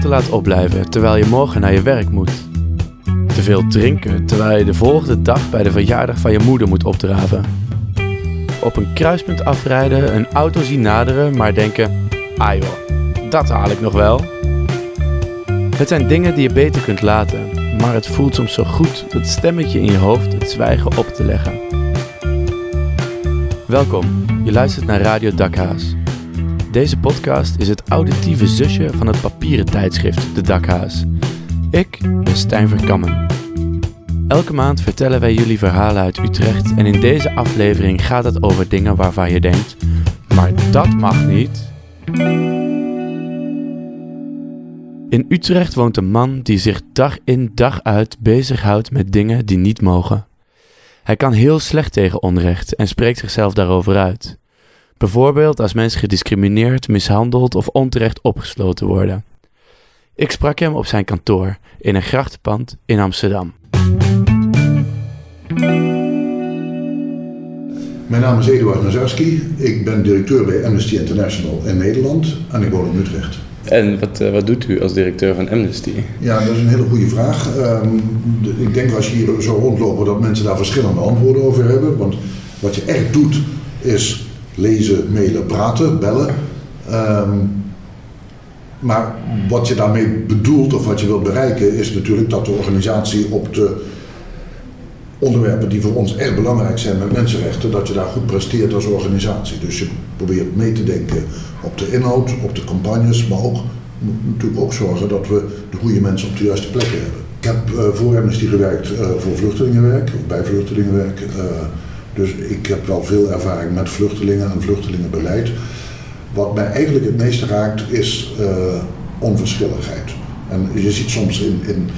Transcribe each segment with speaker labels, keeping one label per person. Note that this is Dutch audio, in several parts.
Speaker 1: te laat opblijven terwijl je morgen naar je werk moet. Te veel drinken terwijl je de volgende dag bij de verjaardag van je moeder moet opdraven. Op een kruispunt afrijden, een auto zien naderen, maar denken: ah joh, dat haal ik nog wel. Het zijn dingen die je beter kunt laten, maar het voelt soms zo goed dat stemmetje in je hoofd het zwijgen op te leggen. Welkom, je luistert naar Radio Dakhaas. Deze podcast is het auditieve zusje van het papieren tijdschrift De Dakhaas. Ik ben Stijn Verkammen. Elke maand vertellen wij jullie verhalen uit Utrecht en in deze aflevering gaat het over dingen waarvan je denkt, maar dat mag niet. In Utrecht woont een man die zich dag in dag uit bezighoudt met dingen die niet mogen. Hij kan heel slecht tegen onrecht en spreekt zichzelf daarover uit. Bijvoorbeeld als mensen gediscrimineerd, mishandeld of onterecht opgesloten worden. Ik sprak hem op zijn kantoor in een grachtenpand in Amsterdam.
Speaker 2: Mijn naam is Eduard Nazarski. Ik ben directeur bij Amnesty International in Nederland en ik woon in Utrecht.
Speaker 1: En wat, uh, wat doet u als directeur van Amnesty?
Speaker 2: Ja, dat is een hele goede vraag. Um, de, ik denk als je hier zo rondlopen dat mensen daar verschillende antwoorden over hebben. Want wat je echt doet is lezen, mailen, praten, bellen. Um, maar wat je daarmee bedoelt of wat je wilt bereiken is natuurlijk dat de organisatie op de onderwerpen die voor ons echt belangrijk zijn met mensenrechten, dat je daar goed presteert als organisatie. Dus je probeert mee te denken op de inhoud, op de campagnes, maar ook natuurlijk ook zorgen dat we de goede mensen op de juiste plekken hebben. Ik heb uh, voor Amnesty gewerkt uh, voor vluchtelingenwerk, of bij vluchtelingenwerk. Uh, dus ik heb wel veel ervaring met vluchtelingen en vluchtelingenbeleid. Wat mij eigenlijk het meeste raakt is onverschilligheid. En je ziet soms in, in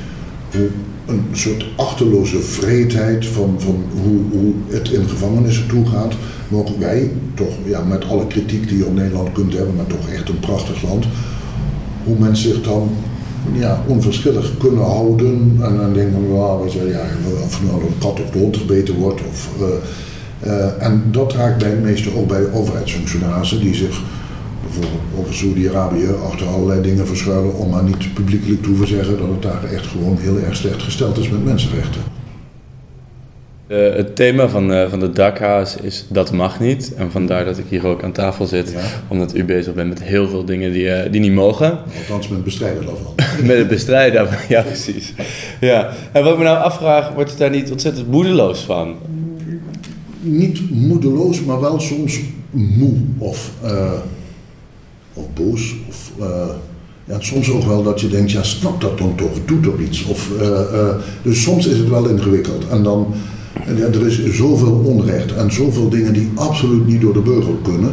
Speaker 2: een soort achterloze vreedheid van, van hoe, hoe het in gevangenissen toegaat, mogen wij toch, ja, met alle kritiek die je op Nederland kunt hebben, maar toch echt een prachtig land, hoe mensen zich dan ja, onverschillig kunnen houden en dan denken van, well, ja, of nou de kat of de hond wordt. Of, uh, uh, en dat raakt bij meeste ook bij overheidsfunctionarissen die zich bijvoorbeeld over Saudi-Arabië achter allerlei dingen verschuilen om maar niet publiekelijk toe te zeggen dat het daar echt gewoon heel erg slecht gesteld is met mensenrechten.
Speaker 1: Uh, het thema van, uh, van de dakhaas is dat mag niet. En vandaar dat ik hier ook aan tafel zit. Ja. Omdat u bezig bent met heel veel dingen die, uh, die niet mogen.
Speaker 2: Althans met het bestrijden daarvan.
Speaker 1: met het bestrijden daarvan, ja precies. Ja. En wat ik me nou afvraag, wordt het daar niet ontzettend moedeloos van?
Speaker 2: Niet moedeloos, maar wel soms moe. Of of boos. Of, uh, ja, soms ook wel dat je denkt, ja, snap dat dan toch, doe toch iets. Of, uh, uh, dus soms is het wel ingewikkeld. En dan, ja, er is zoveel onrecht en zoveel dingen die absoluut niet door de beugel kunnen.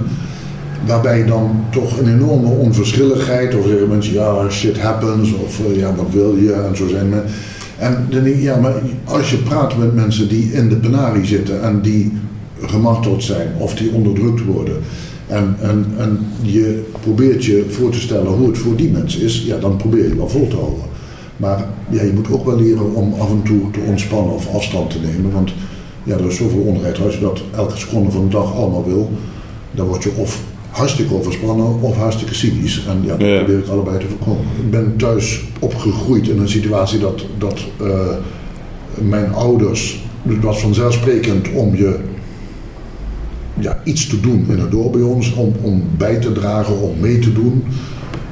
Speaker 2: Waarbij dan toch een enorme onverschilligheid, of zeggen mensen, ja, shit happens, of ja, wat wil je, en zo zijn we. En dan ja, maar als je praat met mensen die in de penarie zitten en die gemarteld zijn of die onderdrukt worden, en, en, en je probeert je voor te stellen hoe het voor die mensen is, ja, dan probeer je wel vol te houden. Maar ja, je moet ook wel leren om af en toe te ontspannen of afstand te nemen. Want ja, er is zoveel onrecht. Als je dat elke seconde van de dag allemaal wil, dan word je of hartstikke overspannen of hartstikke cynisch. En ja, dat ja. probeer ik allebei te voorkomen. Ik ben thuis opgegroeid in een situatie dat, dat uh, mijn ouders. Het was vanzelfsprekend om je ja, iets te doen in het dorp bij ons, om, om bij te dragen, om mee te doen.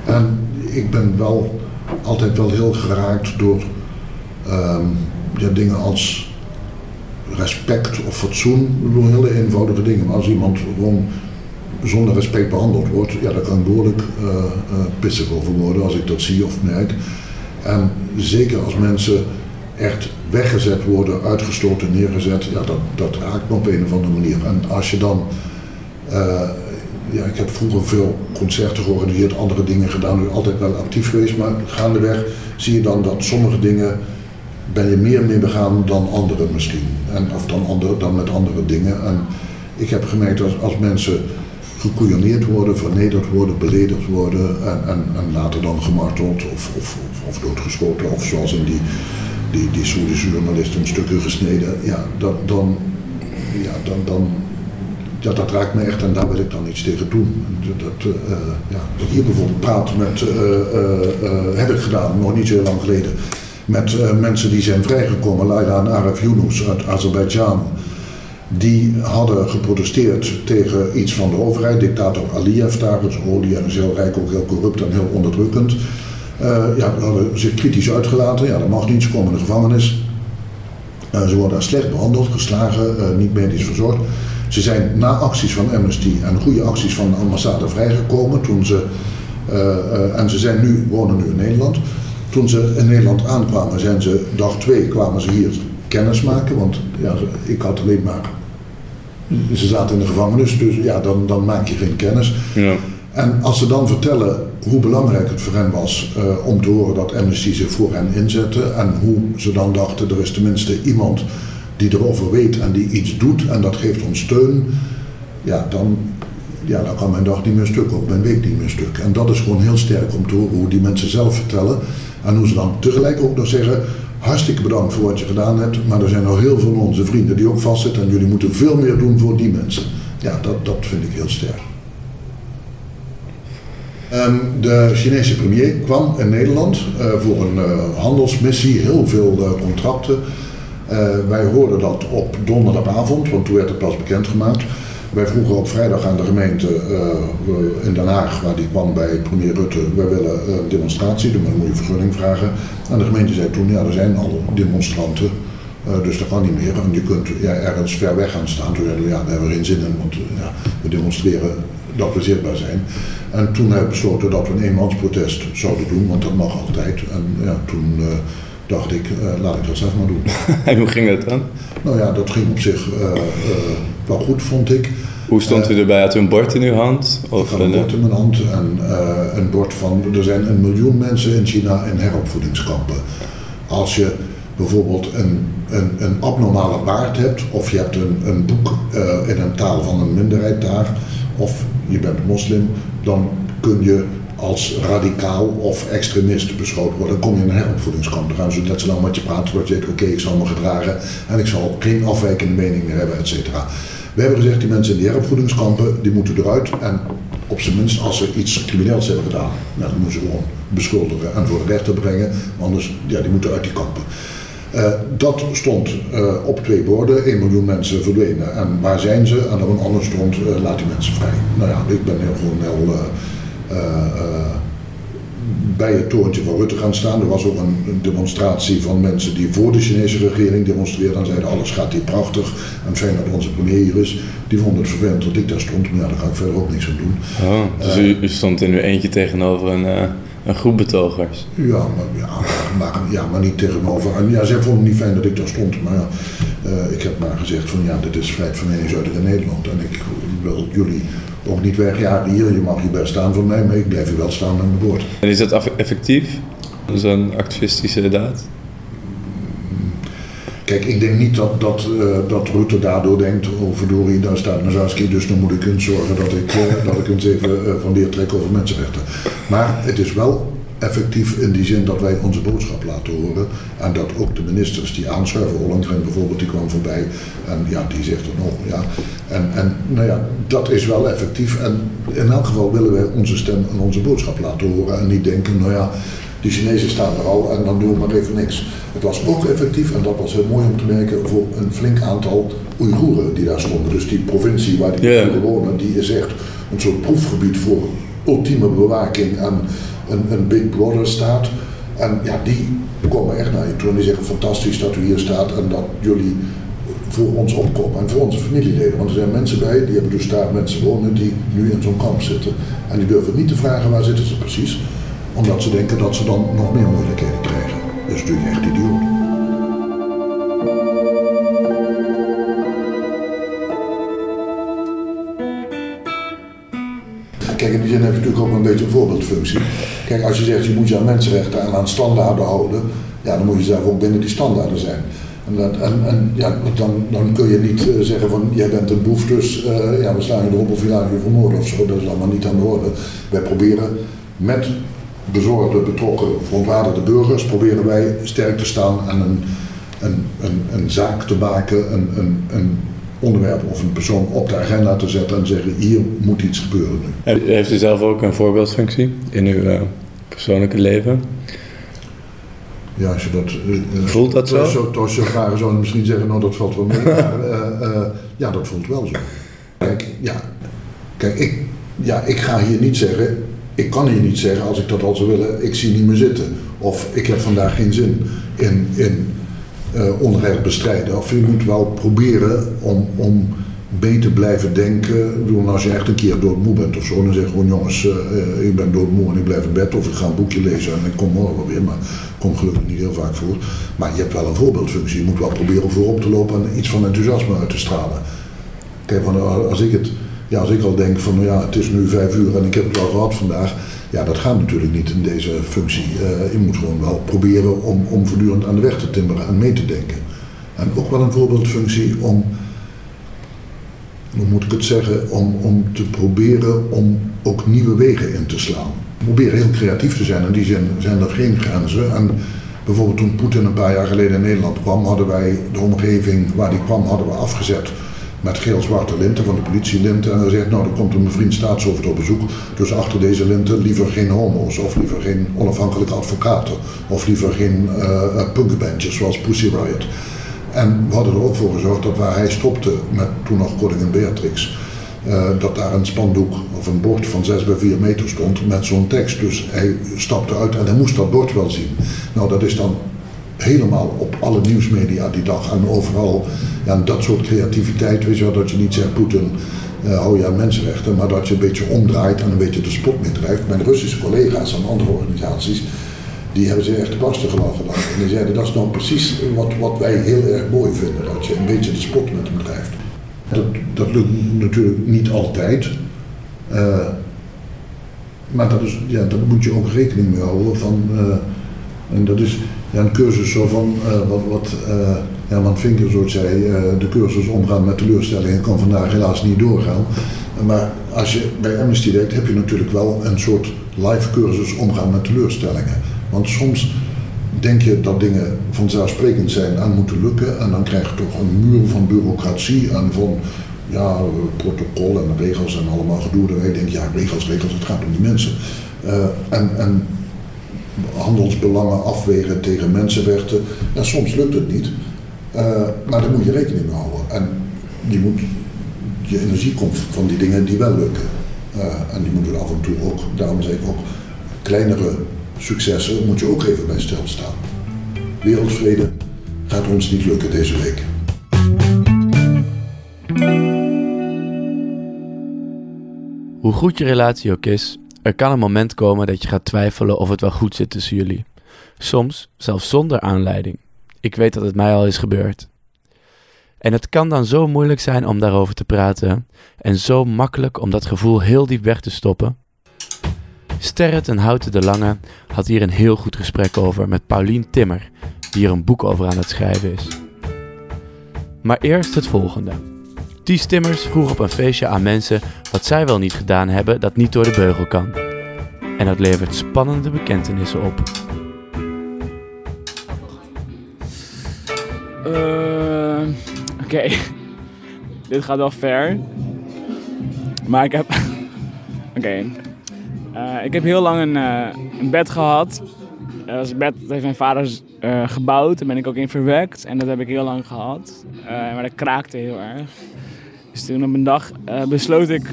Speaker 2: En ik ben wel altijd wel heel geraakt door um, ja, dingen als respect of fatsoen. Ik bedoel, hele eenvoudige dingen. Maar als iemand gewoon zonder respect behandeld wordt, ja, daar kan ik behoorlijk uh, pissig over worden als ik dat zie of merk. En zeker als mensen echt weggezet worden, uitgestoten, neergezet, ja, dat, dat raakt me op een of andere manier. En als je dan, uh, ja, ik heb vroeger veel concerten georganiseerd, andere dingen gedaan, altijd wel actief geweest, maar gaandeweg zie je dan dat sommige dingen ben je meer mee begaan dan andere misschien. En, of dan, dan met andere dingen. En ik heb gemerkt dat als mensen gekoeioneerd worden, vernederd worden, beledigd worden en, en, en later dan gemarteld of, of, of doodgeschoten of zoals in die die, die Soerdische journalist in stukken gesneden, ja, dat, dan, ja dan, dan ja, dat raakt me echt en daar wil ik dan iets tegen doen. Dat, uh, ja, hier bijvoorbeeld praten met, heb ik gedaan, nog niet zo lang geleden, met mensen die zijn vrijgekomen, Laila en Arif Yunus uit Azerbeidzjan. Die hadden geprotesteerd tegen iets van de overheid. Dictator Aliyev daar, dus en is heel rijk, ook heel corrupt en heel onderdrukkend. ja, hadden zich kritisch uitgelaten. Ja, dat mag niet, ze komen in de gevangenis. ze worden slecht behandeld, geslagen, niet medisch verzorgd. Ze zijn na acties van Amnesty en goede acties van de ambassade vrijgekomen. Toen ze, uh, uh, en ze zijn nu, wonen nu in Nederland. Toen ze in Nederland aankwamen, zijn ze dag twee kwamen ze hier kennis maken. Want ja, ik had alleen maar. Ze zaten in de gevangenis, dus ja, dan, dan maak je geen kennis. Ja. En als ze dan vertellen hoe belangrijk het voor hen was uh, om te horen dat Amnesty zich voor hen inzette. En hoe ze dan dachten, er is tenminste iemand die erover weet en die iets doet en dat geeft ons steun, ja, dan, ja, dan kan mijn dag niet meer stuk, ook mijn week niet meer stuk. En dat is gewoon heel sterk om te horen hoe die mensen zelf vertellen en hoe ze dan tegelijk ook nog zeggen, hartstikke bedankt voor wat je gedaan hebt, maar er zijn nog heel veel onze vrienden die ook vastzitten en jullie moeten veel meer doen voor die mensen. Ja, dat, dat vind ik heel sterk. Um, de Chinese premier kwam in Nederland uh, voor een uh, handelsmissie, heel veel uh, contracten. Wij hoorden dat op donderdagavond, want toen werd het pas bekendgemaakt. Wij vroegen op vrijdag aan de gemeente uh, in Den Haag, waar die kwam bij premier Rutte, wij willen een demonstratie doen, maar dan moet je vergunning vragen. En de gemeente zei toen, ja er zijn al demonstranten, uh, dus dat kan niet meer. En je kunt ja, ergens ver weg gaan staan. Toen zeiden we, ja, daar hebben we geen zin in, want ja, we demonstreren dat we zichtbaar zijn. En toen hebben we besloten dat we een eenmansprotest zouden doen, want dat mag altijd. En ja, toen dacht ik, uh, laat ik dat zelf maar doen.
Speaker 1: en hoe ging dat dan?
Speaker 2: Nou ja, dat ging op zich wel goed, vond ik.
Speaker 1: Hoe stond u erbij? Had u een bord in uw hand?
Speaker 2: Of ik had een bord in mijn hand en een bord van... Er zijn een miljoen mensen in China in heropvoedingskampen. Als je bijvoorbeeld een, een, een abnormale baard hebt... of je hebt een, een boek in een taal van een minderheid daar... of je bent moslim, dan kun je als radicaal of extremist beschoten worden, dan kom je in een heropvoedingskamp. Dan gaan ze net zo lang met je praten tot je zegt, oké, ik zal me gedragen en ik zal geen afwijkende mening meer hebben, et cetera. We hebben gezegd, die mensen in die heropvoedingskampen, die moeten eruit. En op zijn minst, als ze iets crimineels hebben gedaan, nou, dan moeten ze gewoon beschuldigen en voor de rechter brengen. Anders, ja, die moeten uit die kampen. Uh, dat stond uh, op twee borden, 1 miljoen mensen verdwenen. En waar zijn ze? En op een ander stond, uh, laat die mensen vrij. Nou ja, ik ben heel gewoon heel bij het torentje van Rutte gaan staan. Er was ook een, demonstratie van mensen die voor de Chinese regering demonstreerden en zeiden alles gaat hier prachtig en fijn dat onze premier hier is. Die vonden het vervelend dat ik daar stond, maar ja, daar ga ik verder ook niks aan doen.
Speaker 1: Oh, dus u, u, stond in uw eentje tegenover een, uh, een groep betogers?
Speaker 2: Ja maar, ja, maar, ja, maar niet tegenover. En ja, zij vonden het niet fijn dat ik daar stond, maar ja, uh, ik heb maar gezegd van ja, dit is vrijheid van meningsuiting in Nederland en ik wil jullie ook niet wegjagen hier, je mag hier best staan voor mij, maar ik blijf hier wel staan aan mijn woord.
Speaker 1: En is dat effectief, zo'n activistische daad?
Speaker 2: Kijk, ik denk niet dat, dat, uh, dat Rutte daardoor denkt, oh verdorie, daar staat Nazarski, dus dan moet ik eens zorgen dat ik, uh, dat ik eens even uh, van leer trek over mensenrechten. Maar het is wel effectief in die zin dat wij onze boodschap laten horen. En dat ook de ministers die aanschuiven, Ollengren bijvoorbeeld, die kwam voorbij. En ja, die zegt er nog, ja. En, en nou ja, dat is wel effectief. En in elk geval willen wij onze stem en onze boodschap laten horen. En niet denken, nou ja, die Chinezen staan er al en dan doen we maar even niks. Het was ook effectief, en dat was heel mooi om te merken, voor een flink aantal Oeigoeren die daar stonden. Dus die provincie waar die yeah. wonen, die is echt een soort proefgebied voor ultieme bewaking en een, een Big Brother staat. En ja, die komen echt naar je toe en die zeggen fantastisch dat u hier staat en dat jullie voor ons opkomen en voor onze familieleden. Want er zijn mensen bij, die hebben dus daar mensen wonen die nu in zo'n kamp zitten. En die durven niet te vragen waar zitten ze precies, omdat ze denken dat ze dan nog meer moeilijkheden krijgen. Dat is natuurlijk echt idioot. In die zin heeft natuurlijk ook een beetje een voorbeeldfunctie. Kijk, als je zegt je moet je aan mensenrechten en aan standaarden houden, ja, dan moet je zelf ook binnen die standaarden zijn. En, dat, en, ja, dan, dan kun je niet uh, zeggen van jij bent een boef, dus uh, ja, we slaan je erop of we laten je vermoorden of zo. Dat is allemaal niet aan de orde. Wij proberen met bezorgde, betrokken, verontwaardigde burgers, proberen wij sterk te staan en een, een, een, een zaak te maken, een, een, een onderwerp of een persoon op de agenda te zetten en zeggen hier moet iets gebeuren nu.
Speaker 1: Heeft u zelf ook een voorbeeldfunctie in uw uh, persoonlijke leven?
Speaker 2: Ja, als je dat...
Speaker 1: Uh, voelt dat zo?
Speaker 2: zo als je vragen zou misschien zeggen, nou dat valt wel mee. maar uh, ja, dat voelt wel zo. Kijk, ja, kijk ik, ja, ik ga hier niet zeggen, ik kan hier niet zeggen als ik dat al zou willen, ik zie niet meer zitten. Of ik heb vandaag geen zin in, in uh, onrecht bestrijden. Of je moet wel proberen om, om te blijven denken. Bedoel, als je echt een keer doodmoe bent of zo, dan zeg je gewoon jongens, uh, ik ben doodmoe en ik blijf in bed. Of ik ga een boekje lezen en ik kom morgen weer. Maar komt gelukkig niet heel vaak voor. Maar je hebt wel een voorbeeldfunctie. Je moet wel proberen voorop te lopen en iets van enthousiasme uit te stralen. Kijk, als ik het ja, als ik al denk van nou ja, het is nu vijf uur en ik heb het al gehad vandaag. Ja, dat gaat natuurlijk niet in deze functie. Uh, je moet gewoon wel proberen om, om voortdurend aan de weg te timmeren en mee te denken. En ook wel een voorbeeldfunctie om, hoe moet ik het zeggen, om, om te proberen om ook nieuwe wegen in te slaan. Probeer heel creatief te zijn, in die zin zijn er geen grenzen. En bijvoorbeeld toen Poetin een paar jaar geleden in Nederland kwam, hadden wij de omgeving waar die kwam, hadden we afgezet met geel-zwarte linten van de politielinten. En hij zegt, nou, er komt een vriend staatshoofd op bezoek. Dus achter deze linten liever geen homo's, of liever geen onafhankelijke advocaten, of liever geen uh, punkbandjes zoals Pussy Riot. En we hadden er ook voor gezorgd dat waar hij stopte met toen nog koningin Beatrix, uh, dat daar een spandoek of een bord van 6 bij 4 meter stond met zo'n tekst. Dus hij stapte uit en hij moest dat bord wel zien. Nou, dat is dan helemaal op alle nieuwsmedia die dag en overal. Ja, dat soort creativiteit, weet je wel, dat je niet zegt Poetin, uh, hou je aan mensenrechten, maar dat je een beetje omdraait en een beetje de spot meedrijft. Mijn Russische collega's en andere organisaties, die hebben ze echt te barsten gelachen. En die zeiden, dat is nou precies wat, wat wij heel erg mooi vinden, dat je een beetje de spot met hem drijft. Dat, dat lukt natuurlijk niet altijd. Uh, maar dat, is, ja, daar moet je ook rekening mee houden. Van, uh, en dat is, ja, een cursus zo van uh, wat, wat uh, Herman Vinker zo zei, uh, de cursus omgaan met teleurstellingen kan vandaag helaas niet doorgaan. Maar als je bij Amnesty denkt, heb je natuurlijk wel een soort live cursus omgaan met teleurstellingen. Want soms denk je dat dingen vanzelfsprekend zijn en moeten lukken en dan krijg je toch een muur van bureaucratie en van ja, protocol en regels en allemaal gedoe. En je denkt, ja, regels, regels, het gaat om die mensen. en, en handelsbelangen afwegen tegen mensenrechten. Soms lukt het niet, uh, maar daar moet je rekening mee houden. En je, moet, je energie komt van die dingen die wel lukken. Uh, en die moeten af en toe ook, daarom zeg ik ook, kleinere successen moet je ook even bij stilstaan. Wereldvrede gaat ons niet lukken deze week.
Speaker 1: Hoe goed je relatie ook is, er kan een moment komen dat je gaat twijfelen of het wel goed zit tussen jullie. Soms zelfs zonder aanleiding. Ik weet dat het mij al is gebeurd. En het kan dan zo moeilijk zijn om daarover te praten en zo makkelijk om dat gevoel heel diep weg te stoppen. Sterret en Houten de Lange had hier een heel goed gesprek over met Paulien Timmer, die hier een boek over aan het schrijven is. Maar eerst het volgende. Ties Timmers vroeg op een feestje aan mensen wat zij wel niet gedaan hebben dat niet door de beugel kan. En dat levert spannende bekentenissen op.
Speaker 3: Uh, Oké, dit gaat wel ver. Maar ik heb. Oké. Uh, ik heb heel lang een, uh, een bed gehad. dat bed dat heeft mijn vader gebouwd. Daar ben ik ook in verwekt. En dat heb ik heel lang gehad. maar dat kraakte heel erg. Dus toen op een dag uh, besloot ik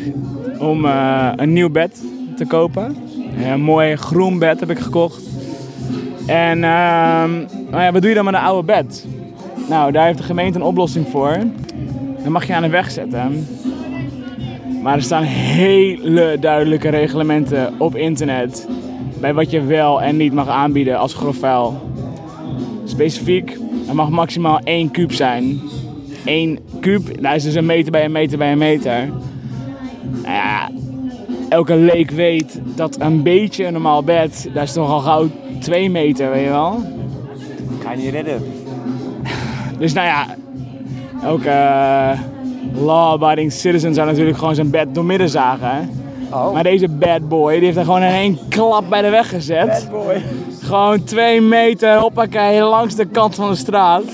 Speaker 3: om uh, een nieuw bed te kopen. Een mooi groen bed heb ik gekocht. En uh, nou ja, wat doe je dan met een oude bed? Nou, daar heeft de gemeente een oplossing voor. Dan mag je aan de weg zetten. Maar er staan hele duidelijke reglementen op internet. Bij wat je wel en niet mag aanbieden als grofvuil. Specifiek, er mag maximaal één kuub zijn. 1 kuub, dat is dus een meter bij een meter bij een meter. Nou ja, elke leek weet dat een beetje een normaal bed, dat is toch al gauw 2 meter, weet je wel.
Speaker 4: Ga je niet redden.
Speaker 3: Dus nou ja, elke uh, law-abiding citizen zou natuurlijk gewoon zijn bed doormidden zagen. Oh. Maar deze bad boy, die heeft er gewoon in één klap bij de weg gezet.
Speaker 4: Bad boy.
Speaker 3: Gewoon twee meter, hoppakee, langs de kant van de straat.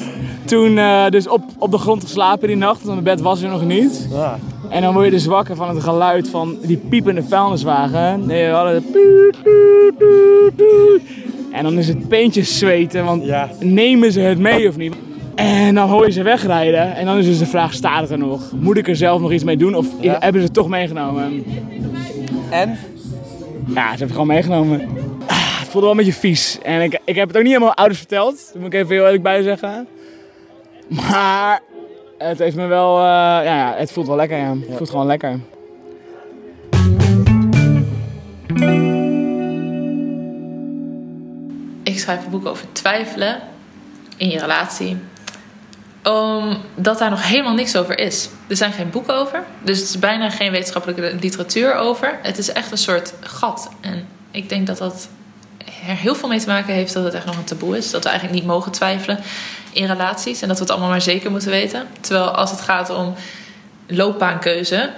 Speaker 3: Toen eh, dus op, op de grond geslapen die nacht, want mijn bed was er nog niet.
Speaker 4: Ja.
Speaker 3: En dan word je dus wakker van het geluid van die piepende vuilniswagen. Nee, we hadden. En dan is het peentjes zweten, want
Speaker 4: Ja.
Speaker 3: nemen ze het mee of niet? En dan hoor je ze wegrijden. En dan is dus de vraag, staat het er nog? Moet ik er zelf nog iets mee doen? Of
Speaker 4: Ja.
Speaker 3: hebben ze het toch meegenomen?
Speaker 4: En?
Speaker 3: Ja, ze hebben het gewoon meegenomen. Ah, het voelde wel een beetje vies. En ik, ik heb het ook niet helemaal ouders verteld. Daar moet ik even heel eerlijk bij zeggen. Maar het heeft me wel... eh, ja, ja, het voelt wel lekker, ja. Het voelt gewoon lekker.
Speaker 5: Ik schrijf een boek over twijfelen in je relatie. Omdat daar nog helemaal niks over is. Er zijn geen boeken over. Dus het is bijna geen wetenschappelijke literatuur over. Het is echt een soort gat. En ik denk dat dat er heel veel mee te maken heeft dat het echt nog een taboe is. Dat we eigenlijk niet mogen twijfelen in relaties. En dat we het allemaal maar zeker moeten weten. Terwijl als het gaat om loopbaankeuze,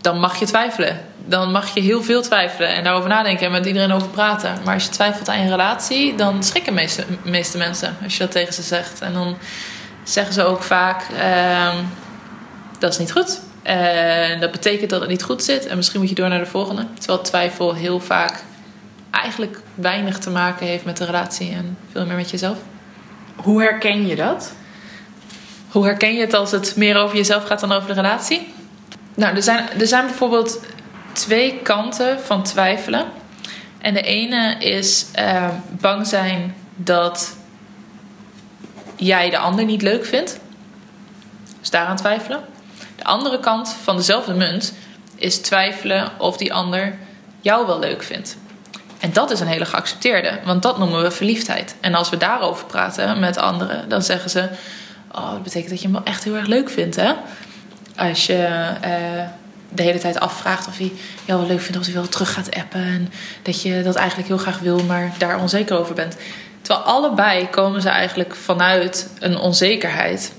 Speaker 5: dan mag je twijfelen. Dan mag je heel veel twijfelen en daarover nadenken en met iedereen over praten. Maar als je twijfelt aan je relatie, dan schrikken de meeste, mensen als je dat tegen ze zegt. En dan zeggen ze ook vaak: ehm, dat is niet goed. En dat betekent dat het niet goed zit. En misschien moet je door naar de volgende. Terwijl twijfel heel vaak eigenlijk weinig te maken heeft met de relatie en veel meer met jezelf.
Speaker 6: Hoe herken je dat?
Speaker 5: Hoe herken je het als het meer over jezelf gaat dan over de relatie? Nou, er zijn, er zijn bijvoorbeeld twee kanten van twijfelen. En de ene is eh, bang zijn dat jij de ander niet leuk vindt. Dus daaraan twijfelen. De andere kant van dezelfde munt is twijfelen of die ander jou wel leuk vindt. En dat is een hele geaccepteerde, want dat noemen we verliefdheid. En als we daarover praten met anderen, dan zeggen ze: Oh, dat betekent dat je hem wel echt heel erg leuk vindt, hè? Als je eh, de hele tijd afvraagt of hij jou wel leuk vindt, of hij wel terug gaat appen. En dat je dat eigenlijk heel graag wil, maar daar onzeker over bent. Terwijl allebei komen ze eigenlijk vanuit een onzekerheid.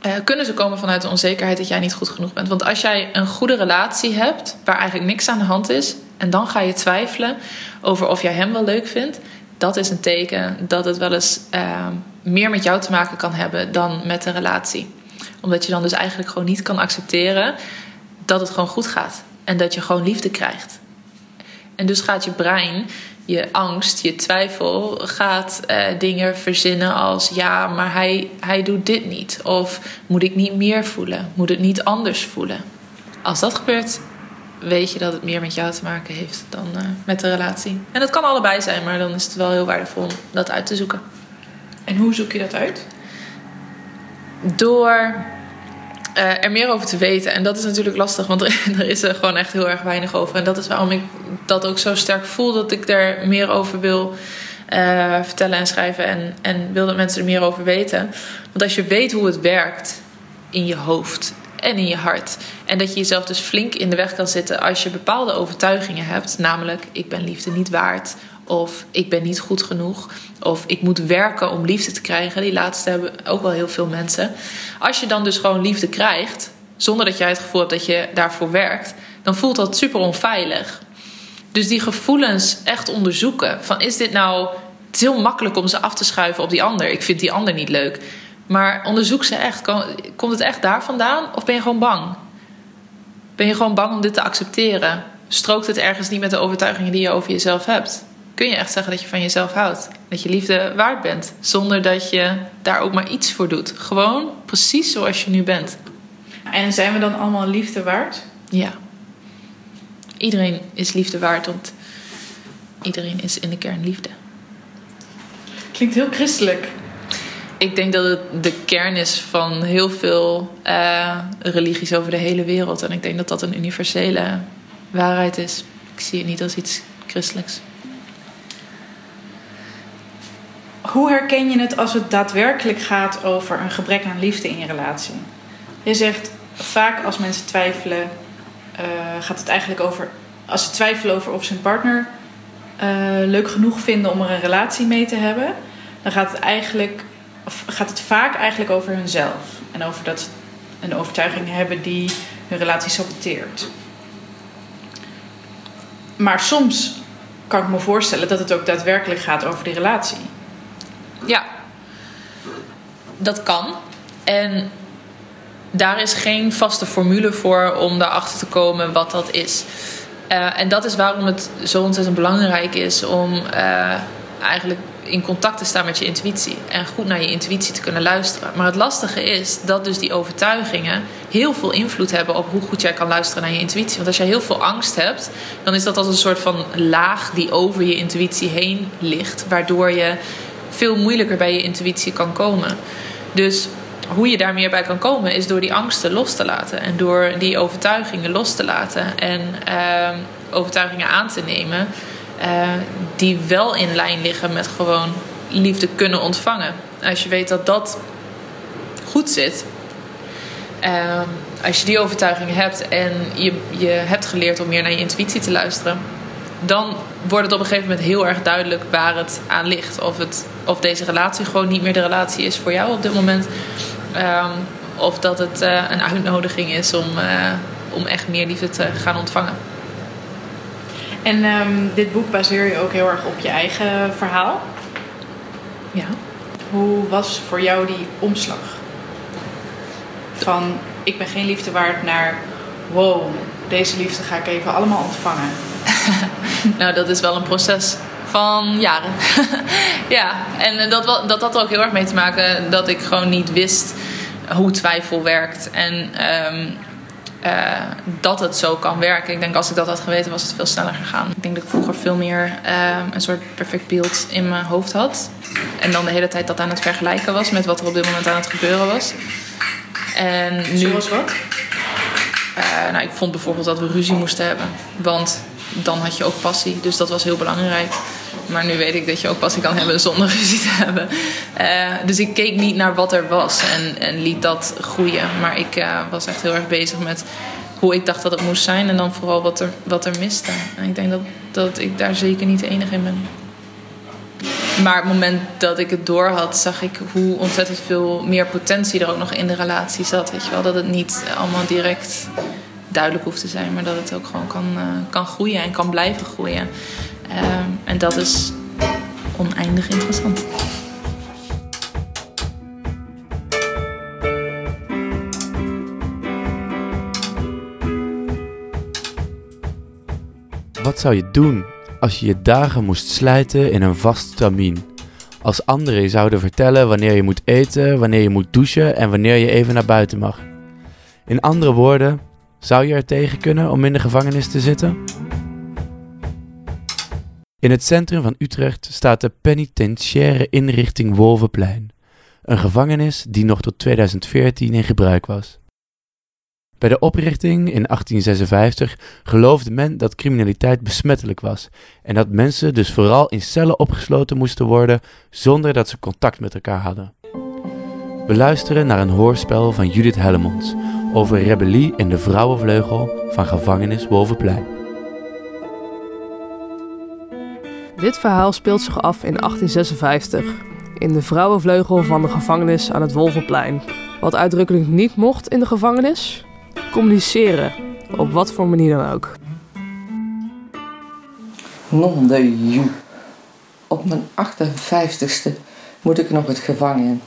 Speaker 5: Eh, kunnen ze komen vanuit de onzekerheid dat jij niet goed genoeg bent. Want als jij een goede relatie hebt, waar eigenlijk niks aan de hand is, en dan ga je twijfelen over of jij hem wel leuk vindt, dat is een teken dat het wel eens eh, meer met jou te maken kan hebben dan met de relatie. Omdat je dan dus eigenlijk gewoon niet kan accepteren dat het gewoon goed gaat en dat je gewoon liefde krijgt. En dus gaat je brein, je angst, je twijfel, gaat eh, dingen verzinnen als ja, maar hij, hij doet dit niet. Of moet ik niet meer voelen? Moet het niet anders voelen? Als dat gebeurt, weet je dat het meer met jou te maken heeft dan eh, met de relatie. En dat kan allebei zijn, maar dan is het wel heel waardevol om dat uit te zoeken.
Speaker 6: En hoe zoek je dat uit?
Speaker 5: Door eh, er meer over te weten. En dat is natuurlijk lastig, want er, er is er gewoon echt heel erg weinig over. En dat is waarom ik dat ook zo sterk voel dat ik er meer over wil eh, vertellen en schrijven. En, en wil dat mensen er meer over weten. Want als je weet hoe het werkt in je hoofd en in je hart. En dat je jezelf dus flink in de weg kan zitten als je bepaalde overtuigingen hebt. Namelijk, ik ben liefde niet waard. Of ik ben niet goed genoeg. Of ik moet werken om liefde te krijgen. Die laatste hebben ook wel heel veel mensen. Als je dan dus gewoon liefde krijgt, zonder dat jij het gevoel hebt dat je daarvoor werkt, dan voelt dat super onveilig. Dus die gevoelens echt onderzoeken. Van is dit nou. Het is heel makkelijk om ze af te schuiven op die ander. Ik vind die ander niet leuk. Maar onderzoek ze echt. Kom- Komt het echt daar vandaan? Of ben je gewoon bang? Ben je gewoon bang om dit te accepteren? Strookt het ergens niet met de overtuigingen die je over jezelf hebt? Kun je echt zeggen dat je van jezelf houdt? Dat je liefde waard bent? Zonder dat je daar ook maar iets voor doet. Gewoon precies zoals je nu bent.
Speaker 6: En zijn we dan allemaal liefde waard?
Speaker 5: Ja. Iedereen is liefde waard, want iedereen is in de kern liefde.
Speaker 6: Klinkt heel christelijk.
Speaker 5: Ik denk dat het de kern is van heel veel eh, religies over de hele wereld. En ik denk dat dat een universele waarheid is. Ik zie het niet als iets christelijks.
Speaker 6: Hoe herken je het als het daadwerkelijk gaat over een gebrek aan liefde in je relatie? Je zegt vaak als mensen twijfelen, eh, gaat het eigenlijk over. Als ze twijfelen over of ze een partner eh, leuk genoeg vinden om er een relatie mee te hebben, dan gaat het eigenlijk. Gaat het vaak eigenlijk over hunzelf. En over dat ze een overtuiging hebben die hun relatie saboteert. Maar soms kan ik me voorstellen dat het ook daadwerkelijk gaat over die relatie.
Speaker 5: Ja. dat kan. En daar is geen vaste formule voor om daarachter te komen wat dat is. Uh, en dat is waarom het zo ontzettend belangrijk is om uh, eigenlijk in contact te staan met je intuïtie en goed naar je intuïtie te kunnen luisteren. Maar het lastige is dat dus die overtuigingen heel veel invloed hebben op hoe goed jij kan luisteren naar je intuïtie. Want als jij heel veel angst hebt, dan is dat als een soort van laag die over je intuïtie heen ligt, waardoor je veel moeilijker bij je intuïtie kan komen. Dus hoe je daar meer bij kan komen is door die angsten los te laten en door die overtuigingen los te laten en uh, overtuigingen aan te nemen uh, die wel in lijn liggen met gewoon liefde kunnen ontvangen. Als je weet dat dat goed zit, uh, als je die overtuigingen hebt en je, je hebt geleerd om meer naar je intuïtie te luisteren, dan wordt het op een gegeven moment heel erg duidelijk waar het aan ligt. Of, het, of deze relatie gewoon niet meer de relatie is voor jou op dit moment. Um, of dat het uh, een uitnodiging is om, uh, om echt meer liefde te gaan ontvangen.
Speaker 6: En um, dit boek baseer je ook heel erg op je eigen verhaal.
Speaker 5: Ja.
Speaker 6: Hoe was voor jou die omslag? Van ik ben geen liefde waard naar wow, deze liefde ga ik even allemaal ontvangen.
Speaker 5: nou, dat is wel een proces van jaren. ja, en dat, dat had er ook heel erg mee te maken dat ik gewoon niet wist hoe twijfel werkt. En um, uh, dat het zo kan werken. Ik denk als ik dat had geweten, was het veel sneller gegaan. Ik denk dat ik vroeger veel meer uh, een soort perfect beeld in mijn hoofd had. En dan de hele tijd dat aan het vergelijken was met wat er op dit moment aan het gebeuren was. En nu.
Speaker 6: Zoals wat?
Speaker 5: Uh, nou, ik vond bijvoorbeeld dat we ruzie moesten hebben. Want dan had je ook passie. Dus dat was heel belangrijk. Maar nu weet ik dat je ook passie kan hebben zonder ruzie te hebben. Uh, dus ik keek niet naar wat er was en, en liet dat groeien. Maar ik uh, was echt heel erg bezig met hoe ik dacht dat het moest zijn. En dan vooral wat er, wat er miste. En ik denk dat, dat ik daar zeker niet de enige in ben. Maar het moment dat ik het door had, zag ik hoe ontzettend veel meer potentie er ook nog in de relatie zat. Weet je wel? Dat het niet allemaal direct duidelijk hoeft te zijn, maar dat het ook gewoon kan, uh, kan groeien en kan blijven groeien. Uh, en dat is oneindig interessant.
Speaker 1: Wat zou je doen als je je dagen moest slijten in een vast stramien? Als anderen je zouden vertellen wanneer je moet eten, wanneer je moet douchen en wanneer je even naar buiten mag. In andere woorden, zou je er tegen kunnen om in de gevangenis te zitten? In het centrum van Utrecht staat de penitentiaire inrichting Wolvenplein, een gevangenis die nog tot 2014 in gebruik was. Bij de oprichting in 1856 geloofde men dat criminaliteit besmettelijk was en dat mensen dus vooral in cellen opgesloten moesten worden zonder dat ze contact met elkaar hadden. We luisteren naar een hoorspel van Judith Hellemons over rebellie in de vrouwenvleugel van gevangenis Wolvenplein.
Speaker 7: Dit verhaal speelt zich af in 1856 in de vrouwenvleugel van de gevangenis aan het Wolvenplein. Wat uitdrukkelijk niet mocht in de gevangenis? Communiceren, op wat voor manier dan ook.
Speaker 8: Non de. Op mijn 58ste moet ik nog het gevangen in.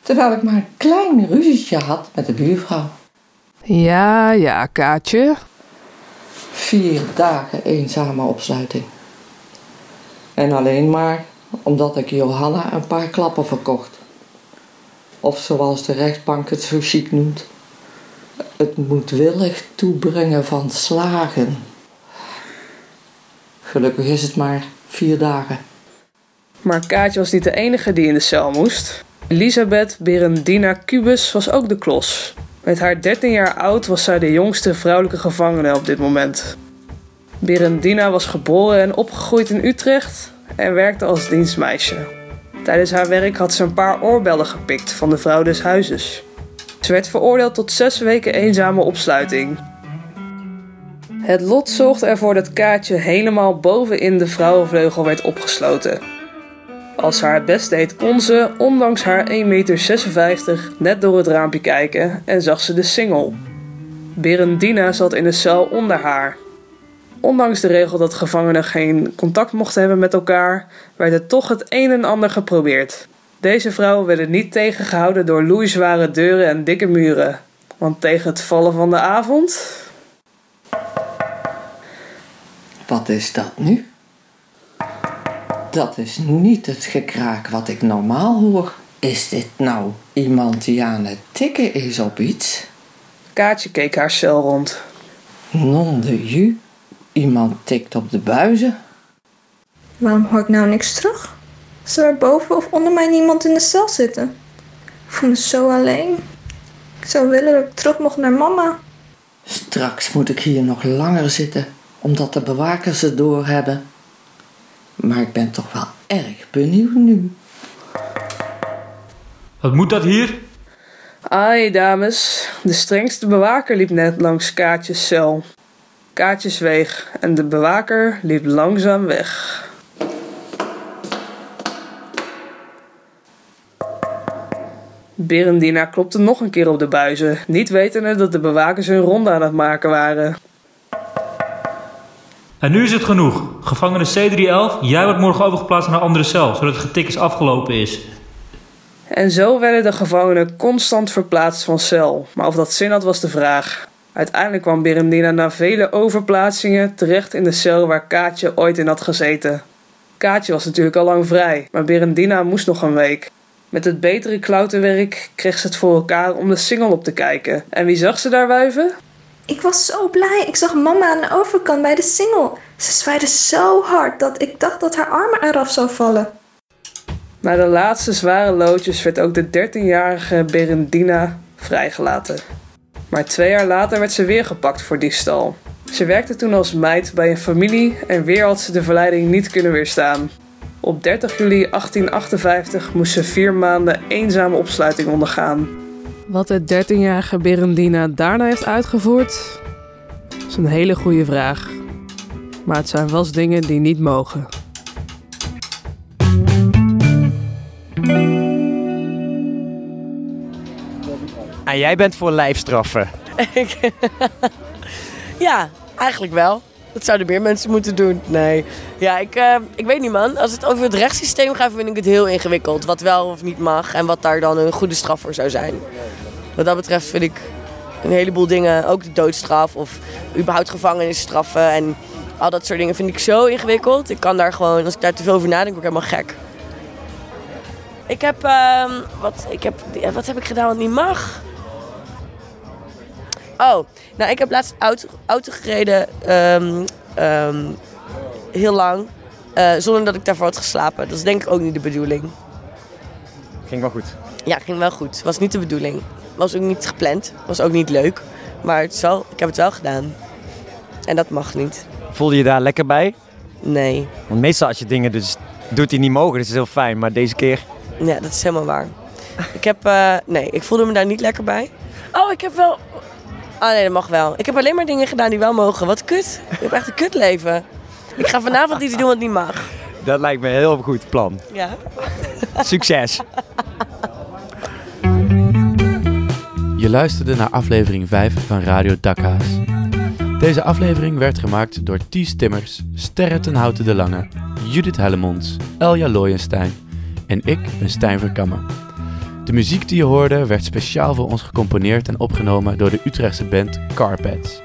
Speaker 8: Terwijl ik maar een klein ruzietje had met de buurvrouw.
Speaker 7: Ja, ja, Kaatje.
Speaker 8: Vier dagen eenzame opsluiting. En alleen maar omdat ik Johanna een paar klappen verkocht. Of zoals de rechtbank het zo chic noemt. Het moedwillig toebrengen van slagen. Gelukkig is het maar vier dagen.
Speaker 7: Maar Kaatje was niet de enige die in de cel moest. Elisabeth Berendina Cubus was ook de klos. Met haar 13 jaar oud was zij de jongste vrouwelijke gevangene op dit moment. Berendina was geboren en opgegroeid in Utrecht en werkte als dienstmeisje. Tijdens haar werk had ze een paar oorbellen gepikt van de vrouw des huizes. Ze werd veroordeeld tot zes weken eenzame opsluiting. Het lot zorgde ervoor dat Kaatje helemaal bovenin de vrouwenvleugel werd opgesloten. Als ze haar best deed, kon ze, ondanks haar 1,56 meter, net door het raampje kijken en zag ze de singel. Berendina zat in de cel onder haar. Ondanks de regel dat gevangenen geen contact mochten hebben met elkaar, werd er toch het een en ander geprobeerd. Deze vrouwen werden niet tegengehouden door loeizware deuren en dikke muren. Want tegen het vallen van de avond.
Speaker 8: Wat is dat nu? Dat is niet het gekraak wat ik normaal hoor. Is dit nou iemand die aan het tikken is op iets?
Speaker 7: Kaatje keek haar cel rond.
Speaker 8: Non de ju. Iemand tikt op de buizen.
Speaker 9: Waarom hoor ik nou niks terug? Zou er boven of onder mij niemand in de cel zitten? Ik voel me zo alleen. Ik zou willen dat ik terug mocht naar mama.
Speaker 8: Straks moet ik hier nog langer zitten, omdat de bewakers het doorhebben. Maar ik ben toch wel erg benieuwd nu.
Speaker 10: Wat moet dat hier?
Speaker 7: Ai, dames. De strengste bewaker liep net langs Kaatjes cel. Kaatje zweeg en de bewaker liep langzaam weg. Berendina klopte nog een keer op de buizen, niet wetende dat de bewakers hun ronde aan het maken waren.
Speaker 10: En nu is het genoeg. Gevangene C311, jij wordt morgen overgeplaatst naar een andere cel, zodat het getik is afgelopen is.
Speaker 7: En zo werden de gevangenen constant verplaatst van cel. Maar of dat zin had was de vraag. Uiteindelijk kwam Berendina na vele overplaatsingen terecht in de cel waar Kaatje ooit in had gezeten. Kaatje was natuurlijk al lang vrij, maar Berendina moest nog een week. Met het betere klauterwerk kreeg ze het voor elkaar om de single op te kijken. En wie zag ze daar wuiven?
Speaker 9: Ik was zo blij. Ik zag mama aan de overkant bij de singel. Ze zwaaide zo hard dat ik dacht dat haar armen eraf zou vallen.
Speaker 7: Na de laatste zware loodjes werd ook de 13-jarige Berendina vrijgelaten. Maar twee jaar later werd ze weer gepakt voor diefstal. Ze werkte toen als meid bij een familie en weer had ze de verleiding niet kunnen weerstaan. Op 30 juli 1858 moest ze vier maanden eenzame opsluiting ondergaan. Wat de 13-jarige Berendina daarna heeft uitgevoerd, is een hele goede vraag. Maar het zijn wel dingen die niet mogen.
Speaker 4: En jij bent voor lijfstraffen.
Speaker 11: ja, eigenlijk wel. Dat zouden meer mensen moeten doen. Nee. Ja, ik, eh, ik weet niet man. Als het over het rechtssysteem gaat, vind ik het heel ingewikkeld. Wat wel of niet mag en wat daar dan een goede straf voor zou zijn. Wat dat betreft vind ik een heleboel dingen, ook de doodstraf of überhaupt gevangenisstraffen en al dat soort dingen vind ik zo ingewikkeld. Ik kan daar gewoon, als ik daar te veel over nadenk, word ik helemaal gek. Ik heb, ehm, wat, ik heb, wat heb ik gedaan wat niet mag? Oh, nou ik heb laatst auto, auto gereden, ehm, ehm, heel lang, eh, zonder dat ik daarvoor had geslapen. Dat is denk ik ook niet de bedoeling.
Speaker 4: Ging wel goed.
Speaker 11: Ja, ging wel goed. Was niet de bedoeling. Was ook niet gepland. Was ook niet leuk. Maar het wel, ik heb het wel gedaan. En dat mag niet.
Speaker 4: Voelde je daar lekker bij?
Speaker 11: Nee.
Speaker 4: Want meestal als je dingen dus doet die niet mogen, dus is heel fijn. Maar deze keer...
Speaker 11: Ja, dat is helemaal waar. Ik heb, eh, nee, ik voelde me daar niet lekker bij. Oh, ik heb wel... Oh nee, dat mag wel. Ik heb alleen maar dingen gedaan die wel mogen. Wat kut. Ik heb echt een kutleven. Ik ga vanavond iets doen wat niet mag.
Speaker 4: Dat lijkt me een heel goed plan.
Speaker 11: Ja.
Speaker 4: Succes.
Speaker 1: Je luisterde naar aflevering 5 van Radio Dakhaas. Deze aflevering werd gemaakt door Ties Timmers, Sterre ten Houten de Lange, Judith Hellemonds, Elja Looyenstein en ik ben Stijn Verkammen. De muziek die je hoorde werd speciaal voor ons gecomponeerd en opgenomen door de Utrechtse band Carpets.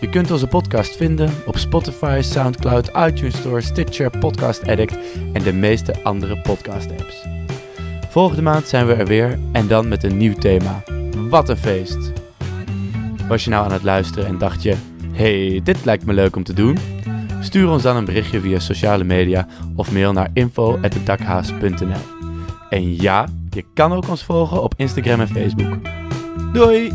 Speaker 1: Je kunt onze podcast vinden op Spotify, Soundcloud, iTunes Store, Stitcher, Podcast Addict en de meeste andere podcast apps. Volgende maand zijn we er weer en dan met een nieuw thema. Wat een feest! Was je nou aan het luisteren en dacht je, hey, dit lijkt me leuk om te doen? Stuur ons dan een berichtje via sociale media of mail naar info.dakhaas.nl. En ja, je kan ook ons volgen op Instagram en Facebook. Doei!